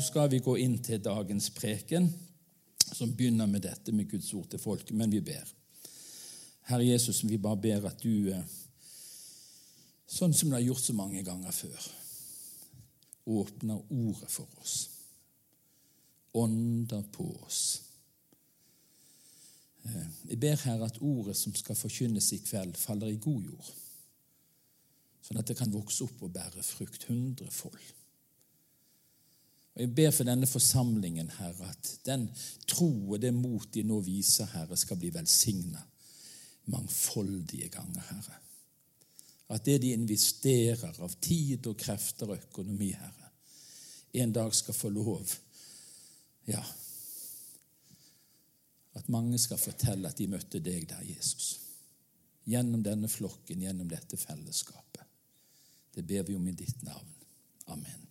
skal vi gå inn til dagens preken, som begynner med dette med Guds ord til folket. Men vi ber. Herre Jesus, vi bare ber at du, eh, sånn som du har gjort så mange ganger før, åpner ordet for oss. Ånder på oss. Eh, jeg ber Herre at ordet som skal forkynnes i kveld, faller i god jord, sånn at det kan vokse opp og bære frukt hundrefold. Og Jeg ber for denne forsamlingen, Herre, at den tro og det mot de nå viser, Herre, skal bli velsigna mangfoldige ganger, Herre. At det de investerer av tid og krefter og økonomi, Herre, en dag skal få lov Ja, at mange skal fortelle at de møtte deg der, Jesus. Gjennom denne flokken, gjennom dette fellesskapet. Det ber vi om i ditt navn. Amen.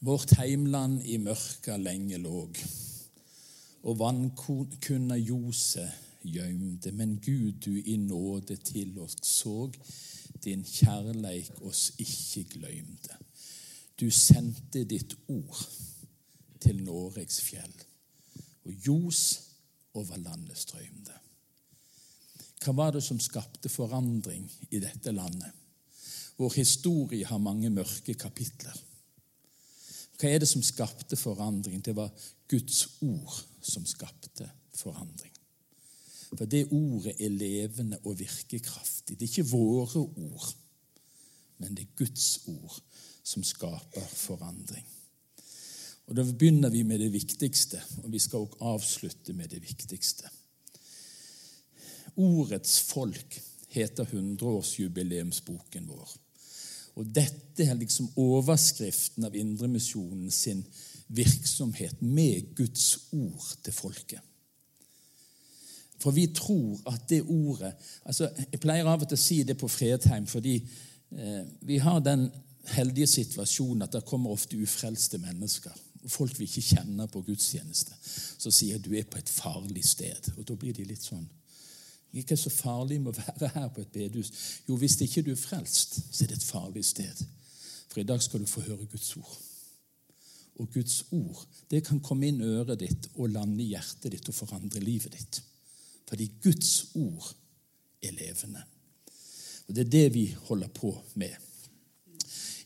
Vårt heimland i mørka lenge låg, og vannkunna ljoset gjømde. men Gud, du i nåde til oss såg, din kjærleik oss ikke gløymde. Du sendte ditt ord til Noregs fjell, og ljos over landet strøymde. Hva var det som skapte forandring i dette landet? Vår historie har mange mørke kapitler. Hva er det som skapte forandring? Det var Guds ord som skapte forandring. For det ordet er levende og virkekraftig. Det er ikke våre ord, men det er Guds ord som skaper forandring. Og Da begynner vi med det viktigste, og vi skal også avslutte med det viktigste. Ordets folk heter hundreårsjubileumsboken vår. Og dette er liksom overskriften av Indremisjonen sin virksomhet med Guds ord til folket. For vi tror at det ordet altså Jeg pleier av og til å si det på Fredheim, fordi eh, vi har den heldige situasjonen at det kommer ofte ufrelste mennesker. Folk vi ikke kjenner på gudstjeneste. Så sier du er på et farlig sted. Og da blir de litt sånn det er så farlig med å være her på et bedehus. Jo, hvis ikke du er frelst, så er det et farlig sted. For i dag skal du få høre Guds ord. Og Guds ord det kan komme inn øret ditt og lande i hjertet ditt og forandre livet ditt. Fordi Guds ord er levende. Og Det er det vi holder på med.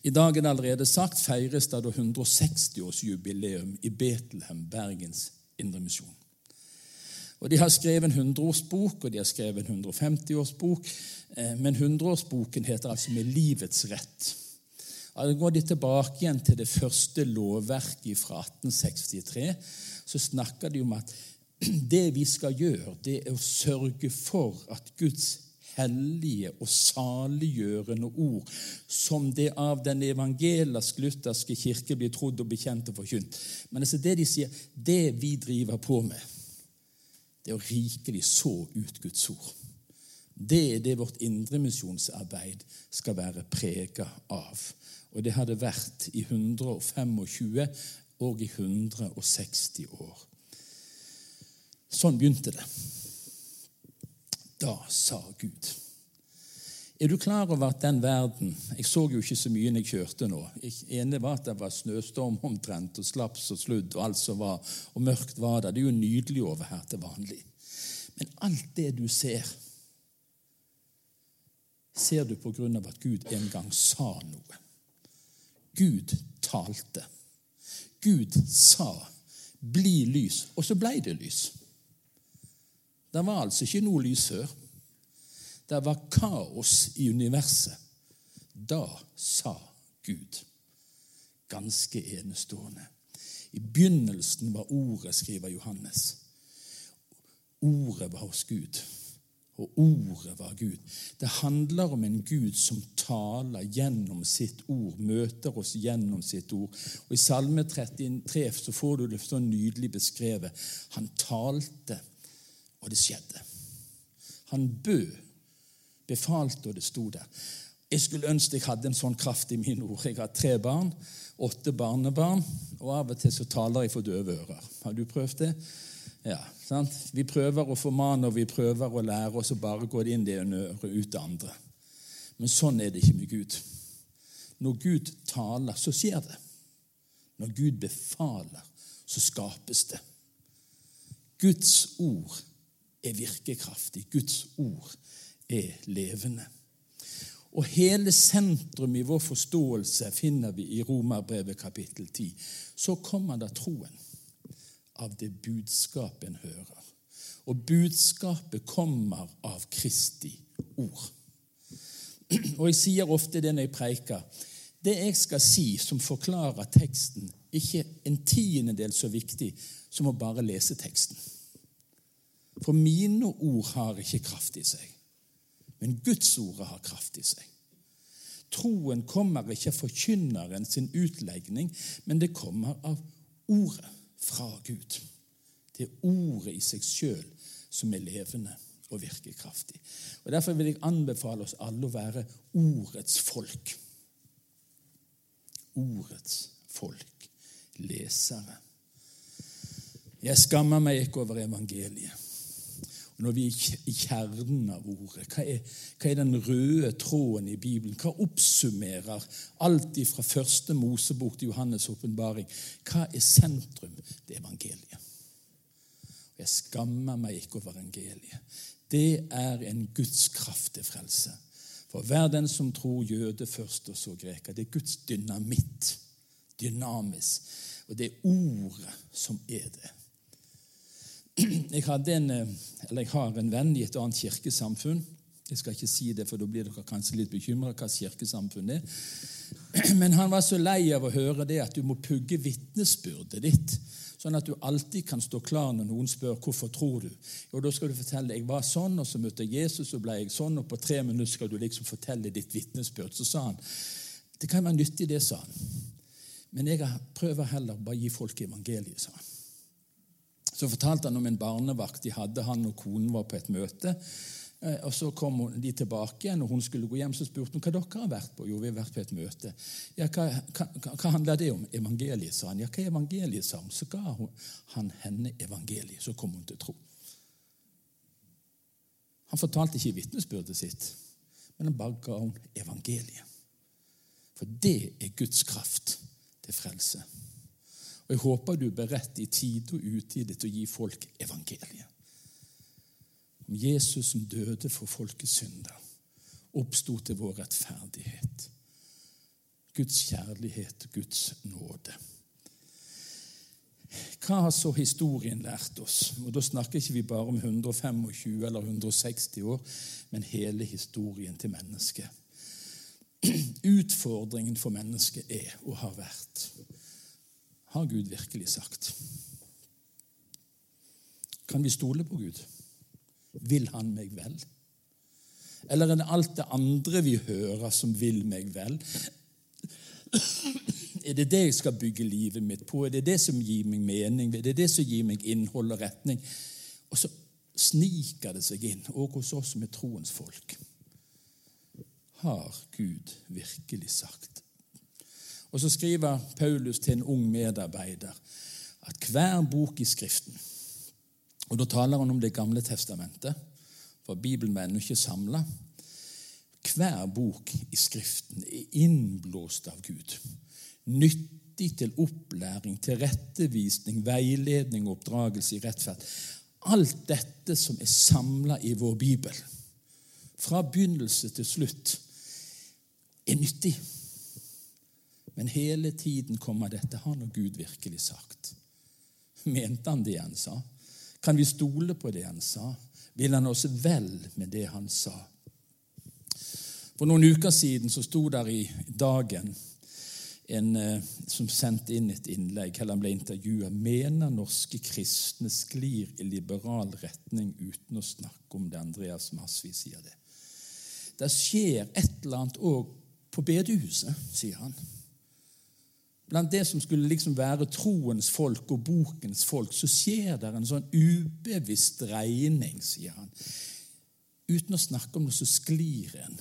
I dag er det allerede sagt feires det 160-årsjubileum i Betlehem, Bergens Indremisjon. Og De har skrevet en hundreårsbok, og de har skrevet en 150-årsbok. Men men hundreårsboken heter altså 'Med livets rett'. Da går de tilbake igjen til det første lovverket fra 1863. Så snakker de om at det vi skal gjøre, det er å sørge for at Guds hellige og saliggjørende ord, som det av den evangelisk-lutherske kirke blir trodd og bekjent og forkynt. Men altså det de sier, det vi driver på med, det å rikelig så ut Guds ord. Det er det vårt indremisjonsarbeid skal være prega av. Og det har det vært i 125 og i 160 år. Sånn begynte det. Da sa Gud. Er du klar over at den verden Jeg så jo ikke så mye når jeg kjørte nå. Jeg ene var at det var snøstorm omtrent, og slaps og sludd, og alt som var, og mørkt var det. Det er jo nydelig over her til vanlig. Men alt det du ser, ser du på grunn av at Gud en gang sa noe. Gud talte. Gud sa 'bli lys', og så ble det lys. Det var altså ikke noe lys før. Det var kaos i universet. Da sa Gud. Ganske enestående. I begynnelsen var ordet, skriver Johannes. Ordet var hos Gud, og ordet var Gud. Det handler om en Gud som taler gjennom sitt ord, møter oss gjennom sitt ord. Og I Salme 33 så får du det så nydelig beskrevet. Han talte, og det skjedde. Han bød befalte, og det sto der. Jeg skulle ønske jeg hadde en sånn kraft i mine ord. Jeg har tre barn, åtte barnebarn, og av og til så taler jeg for døve ører. Har du prøvd det? Ja, sant? Vi prøver å formane og vi prøver å lære, og så bare går det inn det ene øret ut det andre. Men sånn er det ikke med Gud. Når Gud taler, så skjer det. Når Gud befaler, så skapes det. Guds ord er virkekraftig. Guds ord er levende. Og hele sentrum i vår forståelse finner vi i Romerbrevet kapittel 10. Så kommer da troen av det budskapet en hører. Og budskapet kommer av Kristi ord. Og jeg sier ofte det når jeg preiker. Det jeg skal si som forklarer teksten, ikke en tiendedel så viktig som å bare lese teksten. For mine ord har ikke kraft i seg, men Guds ordet har kraft i seg. Troen kommer ikke av forkynneren sin utlegning, men det kommer av ordet fra Gud. Det er ordet i seg sjøl som er levende og virker kraftig. Og Derfor vil jeg anbefale oss alle å være ordets folk. Ordets folk, lesere. Jeg skammer meg ikke over evangeliet. Når vi er i kjernen av ordet, hva er, hva er, den røde tråden i Bibelen? Hva oppsummerer alt fra første Mosebok til Johannes' åpenbaring? Hva er sentrum? Det er evangeliet. Jeg skammer meg ikke over evangeliet. Det er en Guds kraft til frelse. For hver den som tror jøde først, og så greker. Det er Guds dynamitt. Dynamisk. Og det er ordet som er det. Jeg, en, eh, jeg, har en venn i et annet kirkesamfunn. Jeg skal ikke si det, for da blir dere kanskje litt bekymra hva kirkesamfunn er. Men han var så lei av å høre det at du må pugge vitnesbyrdet ditt. Sånn at du alltid kan stå klar når noen spør hvorfor tror du. Og Da skal du fortelle jeg var sånn, og så møtte jeg Jesus, og ble jeg sånn, og på tre minutter skal du liksom fortelle ditt vitnesbyrd. Så sa han det kan være nyttig, det, sa han. Men jeg prøver heller bare gi folk evangeliet, sa han. Så fortalte han om en barnevakt de hadde. Han og konen var på et møte. Eh, og Så kom de tilbake igjen, og hun skulle gå hjem. Så spurte hun hva dere har vært på. Jo, vi har vært på et møte. Ja, Hva, hva, hva handler det om? Evangeliet, sa han. Ja, hva er evangeliet, sa hun. Så ga hun, han henne evangeliet. Så kom hun til tro. Han fortalte ikke vitnesbyrdet sitt, men han bare ga hun evangeliet. For det er Guds kraft til frelse. Og Jeg håper du er beredt i tide og utide til å gi folk evangeliet. Om Jesus som døde for folkets synder, oppsto til vår rettferdighet. Guds kjærlighet Guds nåde. Hva har så historien lært oss? Og Da snakker ikke vi bare om 125 eller 160 år, men hele historien til mennesket. Utfordringen for mennesket er og har vært har Gud virkelig sagt? Kan vi stole på Gud? Vil han meg vel? Eller er det alt det andre vi hører, som vil meg vel? Er det det jeg skal bygge livet mitt på? Er det det som gir meg mening? Er det det som gir meg innhold og retning? Og så sniker det seg inn, også hos oss som er troens folk. Har Gud virkelig sagt og så skriver Paulus til en ung medarbeider at hver bok i Skriften Og da taler han om Det gamle testamentet, for Bibelen var ennå ikke samla. Hver bok i Skriften er innblåst av Gud. Nyttig til opplæring, tilrettevisning, veiledning og oppdragelse i rettferd. Alt dette som er samla i vår bibel, fra begynnelse til slutt, er nyttig. Men hele tiden kommer dette. Har nå Gud virkelig sagt? Mente han det han sa? Kan vi stole på det han sa? Vil han oss vel med det han sa? For noen uker siden så sto der i Dagen en eh, som sendte inn et innlegg, eller han ble intervjua. Mener norske kristne sklir i liberal retning uten å snakke om det? Andreas Masvi sier det. Det skjer et eller annet òg på bedehuset, sier han blant det som skulle liksom være troens folk og bokens folk, så skjer det en sånn ubevisst regning, sier han. Uten å snakke om det, så sklir en.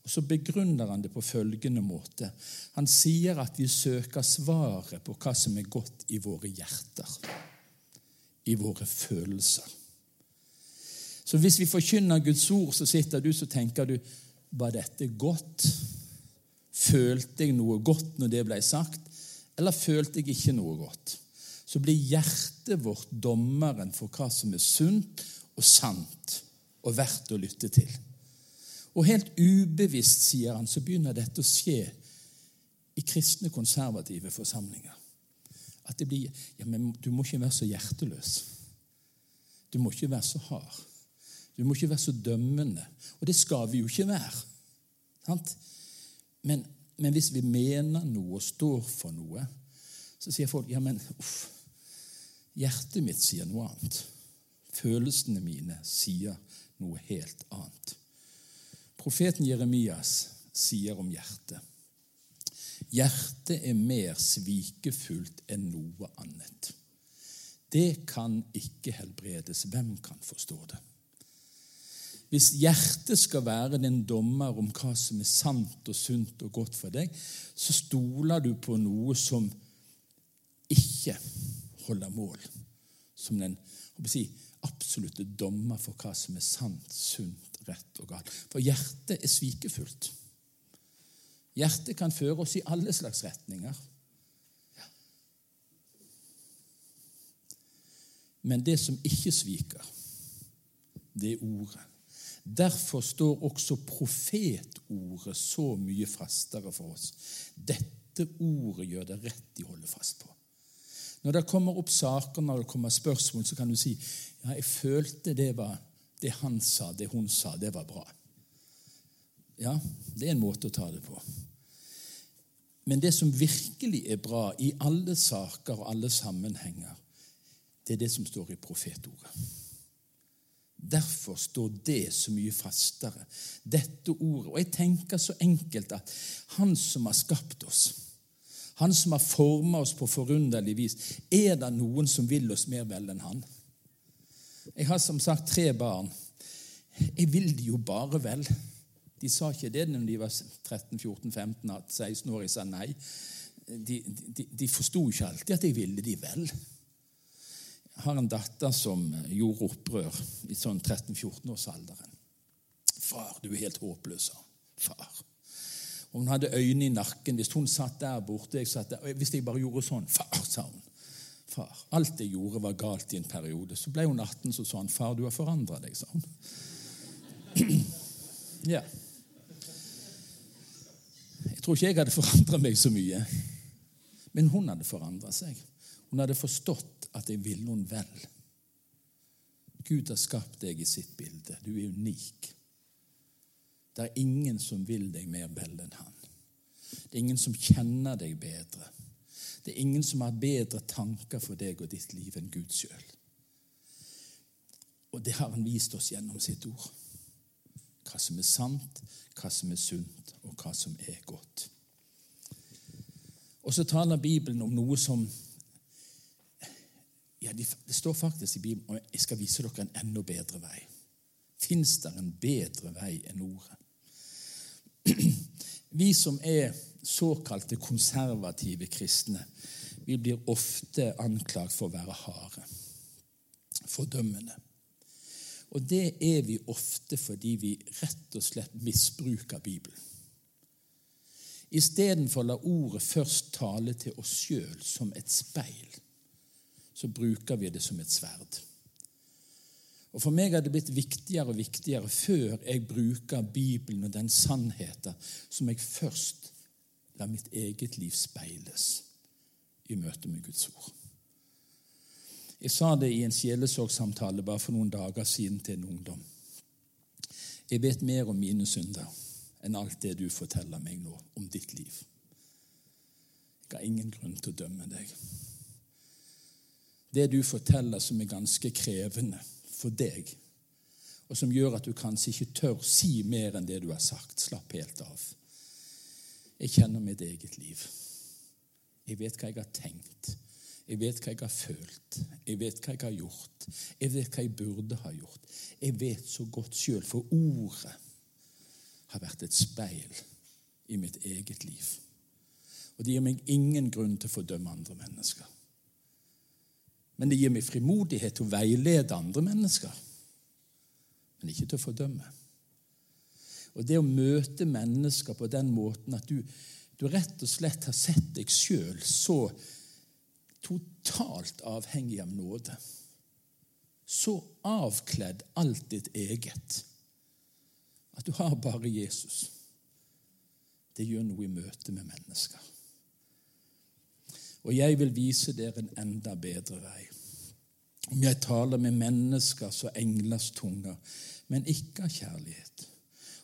Og Så begrunner han det på følgende måte. Han sier at vi søker svaret på hva som er godt i våre hjerter, i våre følelser. Så hvis vi forkynner Guds ord, så sitter du så tenker du var dette godt? Følte jeg noe godt når det ble sagt, eller følte jeg ikke noe godt? Så blir hjertet vårt dommeren for hva som er sunt og sant og verdt å lytte til. Og helt ubevisst, sier han, så begynner dette å skje i kristne, konservative forsamlinger. At det blir ja, men Du må ikke være så hjerteløs. Du må ikke være så hard. Du må ikke være så dømmende. Og det skal vi jo ikke være. Men, men, hvis vi mener noe og står for noe, så sier folk ja, men uff, hjertet mitt sier noe annet. Følelsene mine sier noe helt annet. Profeten Jeremias sier om hjertet Hjertet er mer svikefullt enn noe annet. Det kan ikke helbredes. Hvem kan forstå det? Hvis hjertet skal være din dommer om hva som er sant og sunt og godt for deg, så stoler du på noe som ikke holder mål. Som den si, absolutte dommer for hva som er sant, sunt, rett og galt. For hjertet er svikefullt. Hjertet kan føre oss i alle slags retninger. Men det som ikke sviker, det er ordet. Derfor står også profetordet så mye fastere for oss. Dette ordet gjør det rett de holder fast på. Når det kommer opp saker, når det kommer spørsmål, så kan du si ja, jeg følte det var det han sa, det hun sa, det var bra. Ja, det er en måte å ta det på. Men det som virkelig er bra i alle saker og alle sammenhenger, det er det som står i profetordet. Derfor står det så mye fastere, dette ordet. Og jeg tenker så enkelt at Han som har skapt oss, Han som har formet oss på forunderlig vis, er det noen som vil oss mer vel enn Han? Jeg har som sagt tre barn. Jeg vil de jo bare vel. De sa ikke det når de var 13-14-15, 16 år. Jeg sa nei. De, de, de forsto ikke alltid at jeg ville de vel har en datter som gjorde opprør i sånn 13-14-årsalderen. 'Far, du er helt håpløs', sa far. Og hun hadde øynene i nakken. Hvis hun satt der borte jeg satt der, Hvis jeg bare gjorde sånn 'Far', sa hun. Far. Alt jeg gjorde, var galt i en periode. Så ble hun 18, så sa han 'Far, du har forandra deg', sa hun. ja. Jeg tror ikke jeg hadde forandra meg så mye, men hun hadde forandra seg. Hun hadde forstått at jeg ville noen vel. Gud har skapt deg i sitt bilde. Du er unik. Det er ingen som vil deg mer vel enn han. Det er ingen som kjenner deg bedre. Det er ingen som har bedre tanker for deg og ditt liv enn Gud sjøl. Og det har han vist oss gjennom sitt ord. Hva som er sant, hva som er sunt, og hva som er godt. Og så taler Bibelen om noe som ja, Det står faktisk i Bibelen og jeg skal vise dere en enda bedre vei. Fins det en bedre vei enn ordet? Vi som er såkalte konservative kristne, vi blir ofte anklagt for å være harde, fordømmende. Og det er vi ofte fordi vi rett og slett misbruker Bibelen. Istedenfor å la ordet først tale til oss sjøl som et speil så bruker vi det som et sverd. Og For meg har det blitt viktigere og viktigere før jeg bruker Bibelen og den sannheten som jeg først lar mitt eget liv speiles i møte med Guds ord. Jeg sa det i en sjelesorgsamtale bare for noen dager siden til en ungdom. Jeg vet mer om mine synder enn alt det du forteller meg nå om ditt liv. Jeg har ingen grunn til å dømme deg det du forteller som er ganske krevende for deg, og som gjør at du kanskje ikke tør si mer enn det du har sagt. Slapp helt av. Jeg kjenner mitt eget liv. Jeg vet hva jeg har tenkt. Jeg vet hva jeg har følt. Jeg vet hva jeg har gjort. Jeg vet hva jeg burde ha gjort. Jeg vet så godt sjøl, for ordet har vært et speil i mitt eget liv. Og det gir meg ingen grunn til å fordømme andre mennesker. Men det gir meg frimodighet til å veilede andre mennesker, men ikke til å fordømme. Og det å møte mennesker på den måten at du du rett og slett har sett deg sjøl så totalt avhengig av nåde. Så avkledd alt ditt eget at du har bare Jesus. Det gjør noe i møte med mennesker. Og jeg vil vise dere en enda bedre vei. Om jeg taler med mennesker så englers tunger, men ikke av kjærlighet.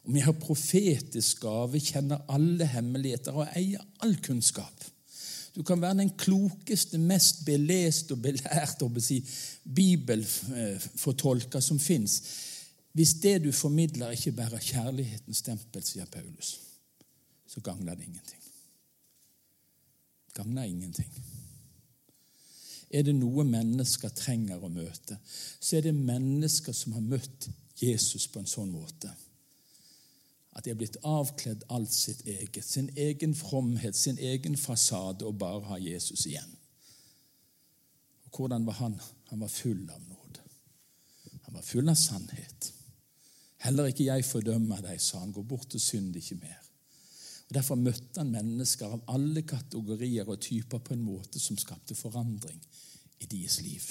Om jeg har profetisk gave, kjenner alle hemmeligheter og eier all kunnskap. Du kan være den klokeste, mest beleste og belærte si, bibelfortolker som fins. Hvis det du formidler, ikke bærer kjærlighetens stempel, sier Paulus, så gagner det ingenting. Gagner ingenting. Er det noe mennesker trenger å møte, så er det mennesker som har møtt Jesus på en sånn måte at de er blitt avkledd alt sitt eget, sin egen fromhet, sin egen fasade, og bare har Jesus igjen. Og Hvordan var han? Han var full av nåde. Han var full av sannhet. Heller ikke jeg fordømmer deg, sa han. Gå bort og synd ikke mer. Og Derfor møtte han mennesker av alle kategorier og typer på en måte som skapte forandring i deres liv.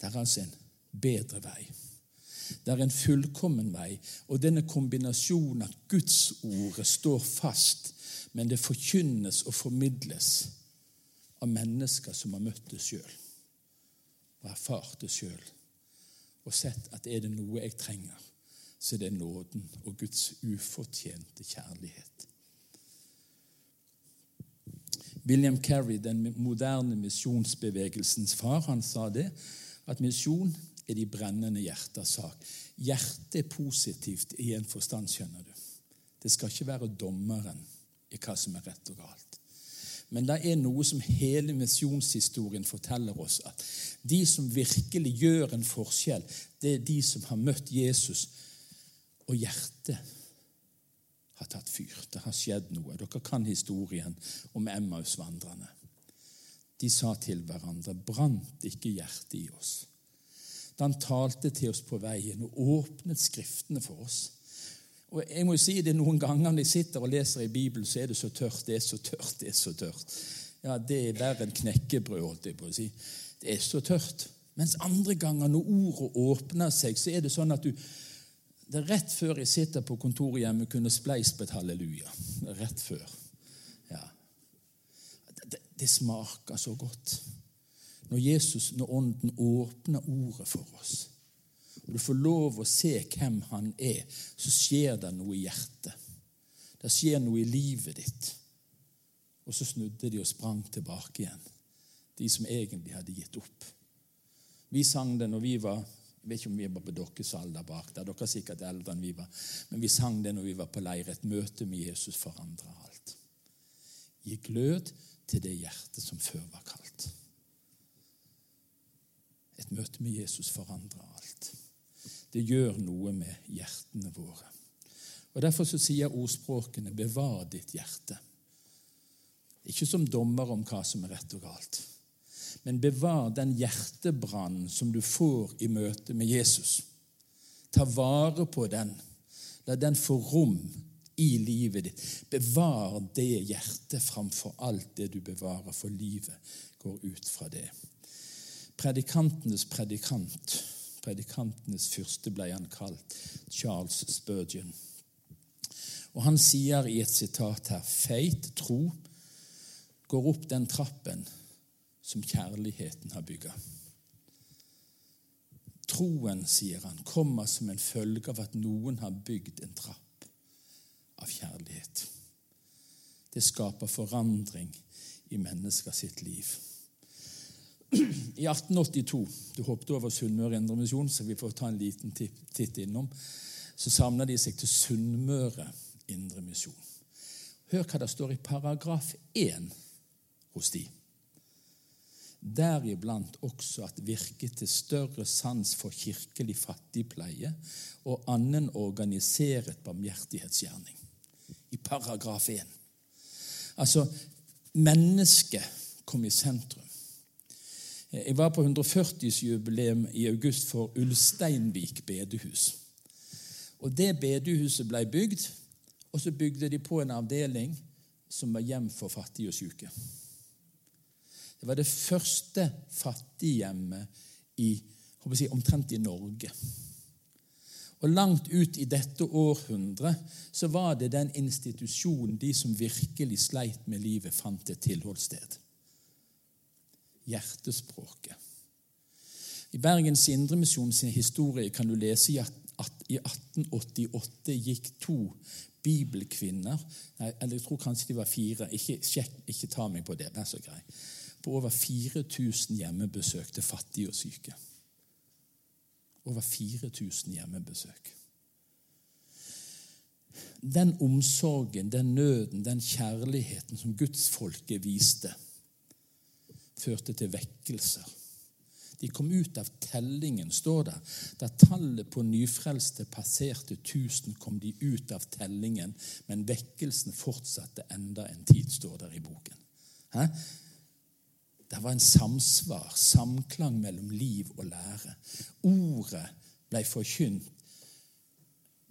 Det er altså en bedre vei. Det er en fullkommen vei. Og denne kombinasjonen at Gudsordet står fast, men det forkynnes og formidles av mennesker som har møtt det sjøl og erfart det sjøl og sett at er det noe jeg trenger, så er det nåden og Guds ufortjente kjærlighet. William Carey, den moderne misjonsbevegelsens far, han sa det, at misjon er de brennende hjerters sak. Hjertet er positivt i en forstand, skjønner du. Det skal ikke være dommeren i hva som er rett og galt. Men det er noe som hele misjonshistorien forteller oss. At de som virkelig gjør en forskjell, det er de som har møtt Jesus, og hjertet har tatt fyr. Det har skjedd noe. Dere kan historien om Emmaus-vandrerne. De sa til hverandre, brant ikke hjertet i oss? Da han talte til oss på veien og åpnet Skriftene for oss. Og jeg må jo si det Noen ganger når jeg sitter og leser i Bibelen, så er det så tørt, det er så tørt, det er så tørt. Ja, Det er verre enn knekkebrød, holdt jeg på å si. Det er så tørt. Mens andre ganger, når ordet åpner seg, så er det sånn at du det er rett før jeg sitter på kontoret hjemme, kunne spleist på et halleluja. Rett før. Ja. Det, det, smaker så godt. Når Jesus, når Ånden åpner ordet for oss, og du får lov å se hvem han er, så skjer det noe i hjertet. Det skjer noe i livet ditt. Og så snudde de og sprang tilbake igjen, de som egentlig hadde gitt opp. Vi sang det når vi var jeg vet ikke om vi var på deres alder bak der. Dere er sikkert eldre enn vi var. Men vi sang det når vi var på leir. Et møte med Jesus forandrer alt. Gi glød til det hjertet som før var kaldt. Et møte med Jesus forandrer alt. Det gjør noe med hjertene våre. Og Derfor så sier ordspråkene 'bevar ditt hjerte'. Ikke som dommer om hva som er rett og galt men bevar den hjertebrannen som du får i møte med Jesus. Ta vare på den. La den få rom i livet ditt. Bevar det hjertet framfor alt det du bevarer, for livet går ut fra det. Predikantenes predikant, predikantenes fyrste ble han kalt, Charles Spurgeon. Og Han sier i et sitat her feit tro går opp den trappen som kjærligheten har bygga. Troen, sier han, kommer som en følge av at noen har bygd en trapp av kjærlighet. Det skaper forandring i mennesker sitt liv. I 1882 Du hoppet over Sunnmøre Indremisjon, så vi får ta en liten titt innom. Så samla de seg til Sunnmøre Indremisjon. Hør hva det står i paragraf 1 hos de deriblant også at virke til større sans for kirkelig fattigpleie og annen organiseret barmhjertighetsgjerning. I paragraf 1. Altså mennesket kom i sentrum. Jeg var på 140-årsjubileum i august for Ulsteinvik bedehus. Og Det bedehuset ble bygd, og så bygde de på en avdeling som var hjem for fattige og syke. Det var det første fattighjemmet i, si, omtrent i Norge. Og langt ut i dette århundret så var det den institusjonen de som virkelig sleit med livet, fant et tilholdssted. Hjertespråket. I Bergens Indremisjon sin historie kan du lese at i 1888 gikk to bibelkvinner eller Jeg tror kanskje de var fire. Ikke, sjekk, ikke ta meg på det. det er så grei. På over 4000 hjemmebesøk til fattige og syke. Over 4000 hjemmebesøk. Den omsorgen, den nøden, den kjærligheten som gudsfolket viste, førte til vekkelser de kom ut av tellingen, står det. Da tallet på nyfrelste passerte 1000, kom de ut av tellingen, men vekkelsen fortsatte enda en tid, står det i boken. Hæ? Det var en samsvar, samklang mellom liv og lære. Ordet ble forkynt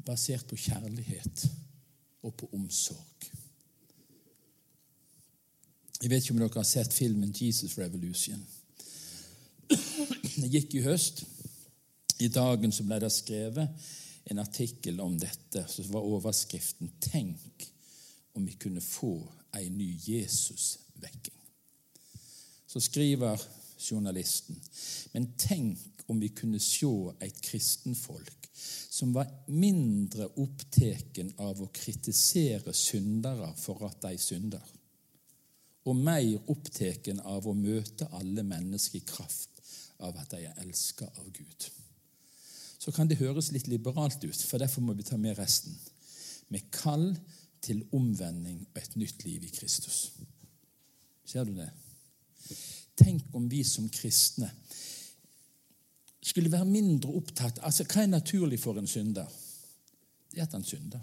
basert på kjærlighet og på omsorg. Jeg vet ikke om dere har sett filmen 'Jesus Revolution'. Det gikk i høst. I dagen så ble det skrevet en artikkel om dette. Så var overskriften 'Tenk om vi kunne få ei ny Jesus-vekking'. Så skriver journalisten Men tenk om vi kunne se et kristenfolk som var mindre opptatt av å kritisere syndere for at de synder, og mer opptatt av å møte alle mennesker i kraft av at de er elska av Gud. Så kan det høres litt liberalt ut, for derfor må vi ta med resten. Med kall til omvending og et nytt liv i Kristus. Ser du det? Tenk om vi som kristne skulle være mindre opptatt altså Hva er naturlig for en synder? Det er at han synder.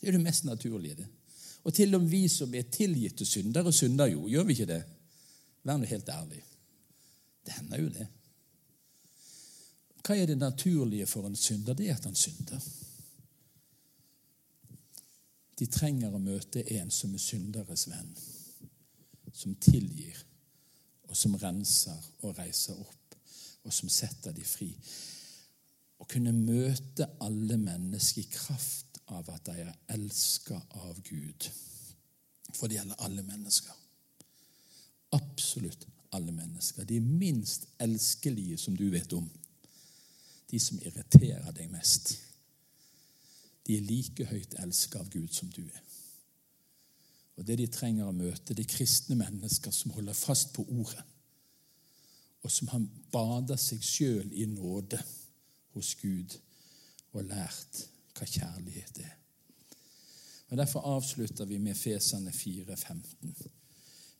Det er det mest naturlige. det. Og til og med vi som er tilgitte syndere, synder jo. Gjør vi ikke det? Vær nå helt ærlig. Det hender jo det. Hva er det naturlige for en synder? Det er at han synder. De trenger å møte en som er synderes venn, som tilgir, og som renser og reiser opp, og som setter de fri. Å kunne møte alle mennesker i kraft av at de er elska av Gud. For det gjelder alle mennesker. Absolutt alle mennesker. De minst elskelige som du vet om. De som irriterer deg mest. De er like høyt elsket av Gud som du er. Og Det de trenger å møte, det er kristne mennesker som holder fast på ordet, og som har bader seg sjøl i nåde hos Gud og lært hva kjærlighet er. Og Derfor avslutter vi med Fesane 4, 15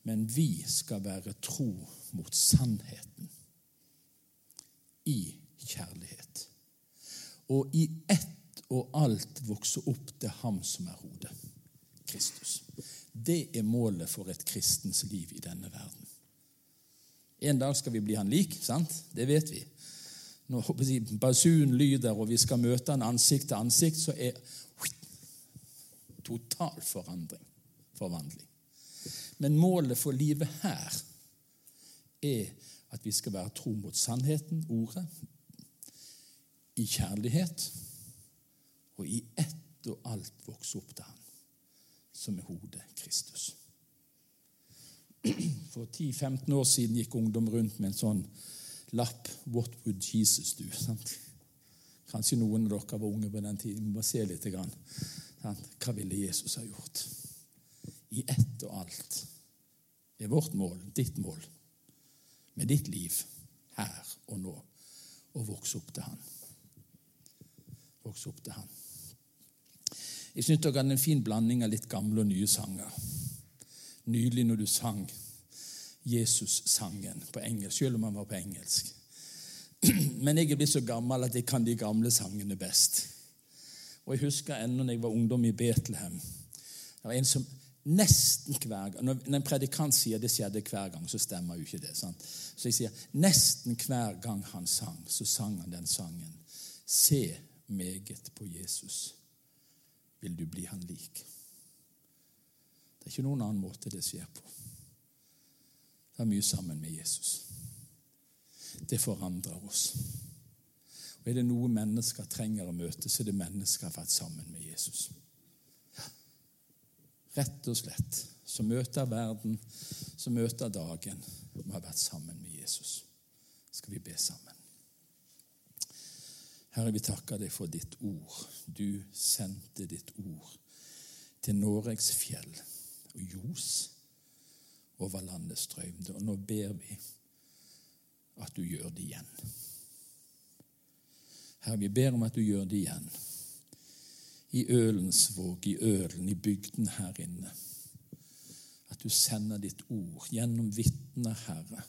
men vi skal være tro mot sannheten i kjærlighet. Og i ett og alt vokse opp til Ham som er hodet, Kristus. Det er målet for et kristens liv i denne verden. En dag skal vi bli han lik, sant? Det vet vi. Når basunen lyder, og vi skal møte han ansikt til ansikt, så er total forandring, forvandling. Men målet for livet her er at vi skal være tro mot sannheten, ordet, i kjærlighet og i ett og alt vokse opp til Han, som er hodet Kristus. For 10-15 år siden gikk ungdom rundt med en sånn lapp 'What would Jesus do?' Sant? Kanskje noen av dere var unge på den tiden. Vi må se litt. Grann. Hva ville Jesus ha gjort? i ett og alt er vårt mål, ditt mål, med ditt liv her og nå, å vokse opp til Han. Vokse opp til Han. Jeg syns dere hadde en fin blanding av litt gamle og nye sanger. Nydelig når du sang Jesus-sangen på engelsk, selv om han var på engelsk. Men jeg er blitt så gammel at jeg kan de gamle sangene best. Og Jeg husker ennå når jeg var ungdom i Betlehem. Det var en som Nesten hver gang. Når en predikant sier det skjedde hver gang, så stemmer jo ikke det. sant? Så jeg sier nesten hver gang han sang, så sang han den sangen. Se meget på Jesus, vil du bli han lik. Det er ikke noen annen måte det skjer på. Det er mye sammen med Jesus. Det forandrer oss. Og Er det noe mennesker trenger å møte, så er det mennesker som har vært sammen med Jesus. Rett og slett. Som møter verden, som møter dagen, Vi har vært sammen med Jesus. Skal vi be sammen? Herre, vi takker deg for ditt ord. Du sendte ditt ord til Noregs fjell og Jos over landets strømte. Og nå ber vi at du gjør det igjen. Herre, vi ber om at du gjør det igjen. I Ølensvåg, i Ølen, i bygden her inne. At du sender ditt ord gjennom vitner, Herre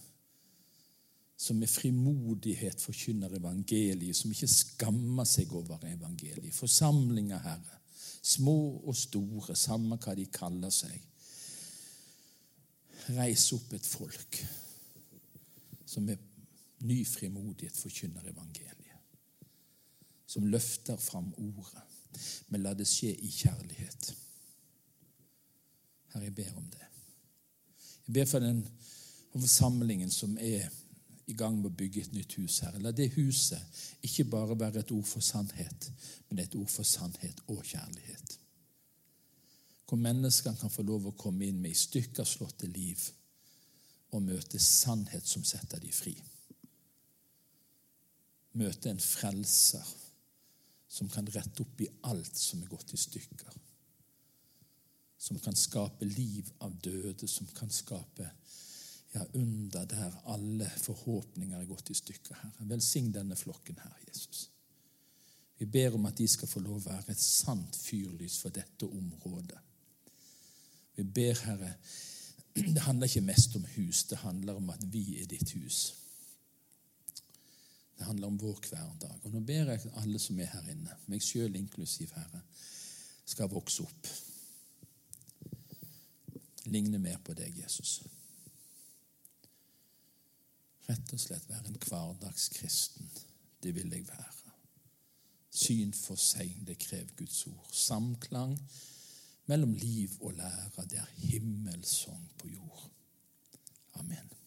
som med frimodighet forkynner evangeliet, som ikke skammer seg over evangeliet. Forsamlinger, Herre, små og store, samme hva de kaller seg. Reis opp et folk som med ny frimodighet forkynner evangeliet. Som løfter fram ordet. Men la det skje i kjærlighet. Herre, jeg ber om det. Jeg ber for den forsamlingen som er i gang med å bygge et nytt hus her. La det huset ikke bare være et ord for sannhet, men et ord for sannhet og kjærlighet. Hvor menneskene kan få lov å komme inn med i stykker slåtte liv og møte sannhet som setter dem fri. Møte en frelser som kan rette opp i alt som er gått i stykker. Som kan skape liv av døde, som kan skape ja, under der alle forhåpninger er gått i stykker, Herre. Velsign denne flokken her, Jesus. Vi ber om at de skal få lov å være et sant fyrlys for dette området. Vi ber, Herre, det handler ikke mest om hus, det handler om at vi er ditt hus. Det handler om vår hverdag. Og Nå ber jeg alle som er her inne, meg sjøl inklusiv, Herre, skal vokse opp. Ligne mer på deg, Jesus rett og slett være en hverdagskristen. Det vil jeg være. Syn for seg, det krever Guds ord. Samklang mellom liv og lære, det er himmelsong på jord. Amen.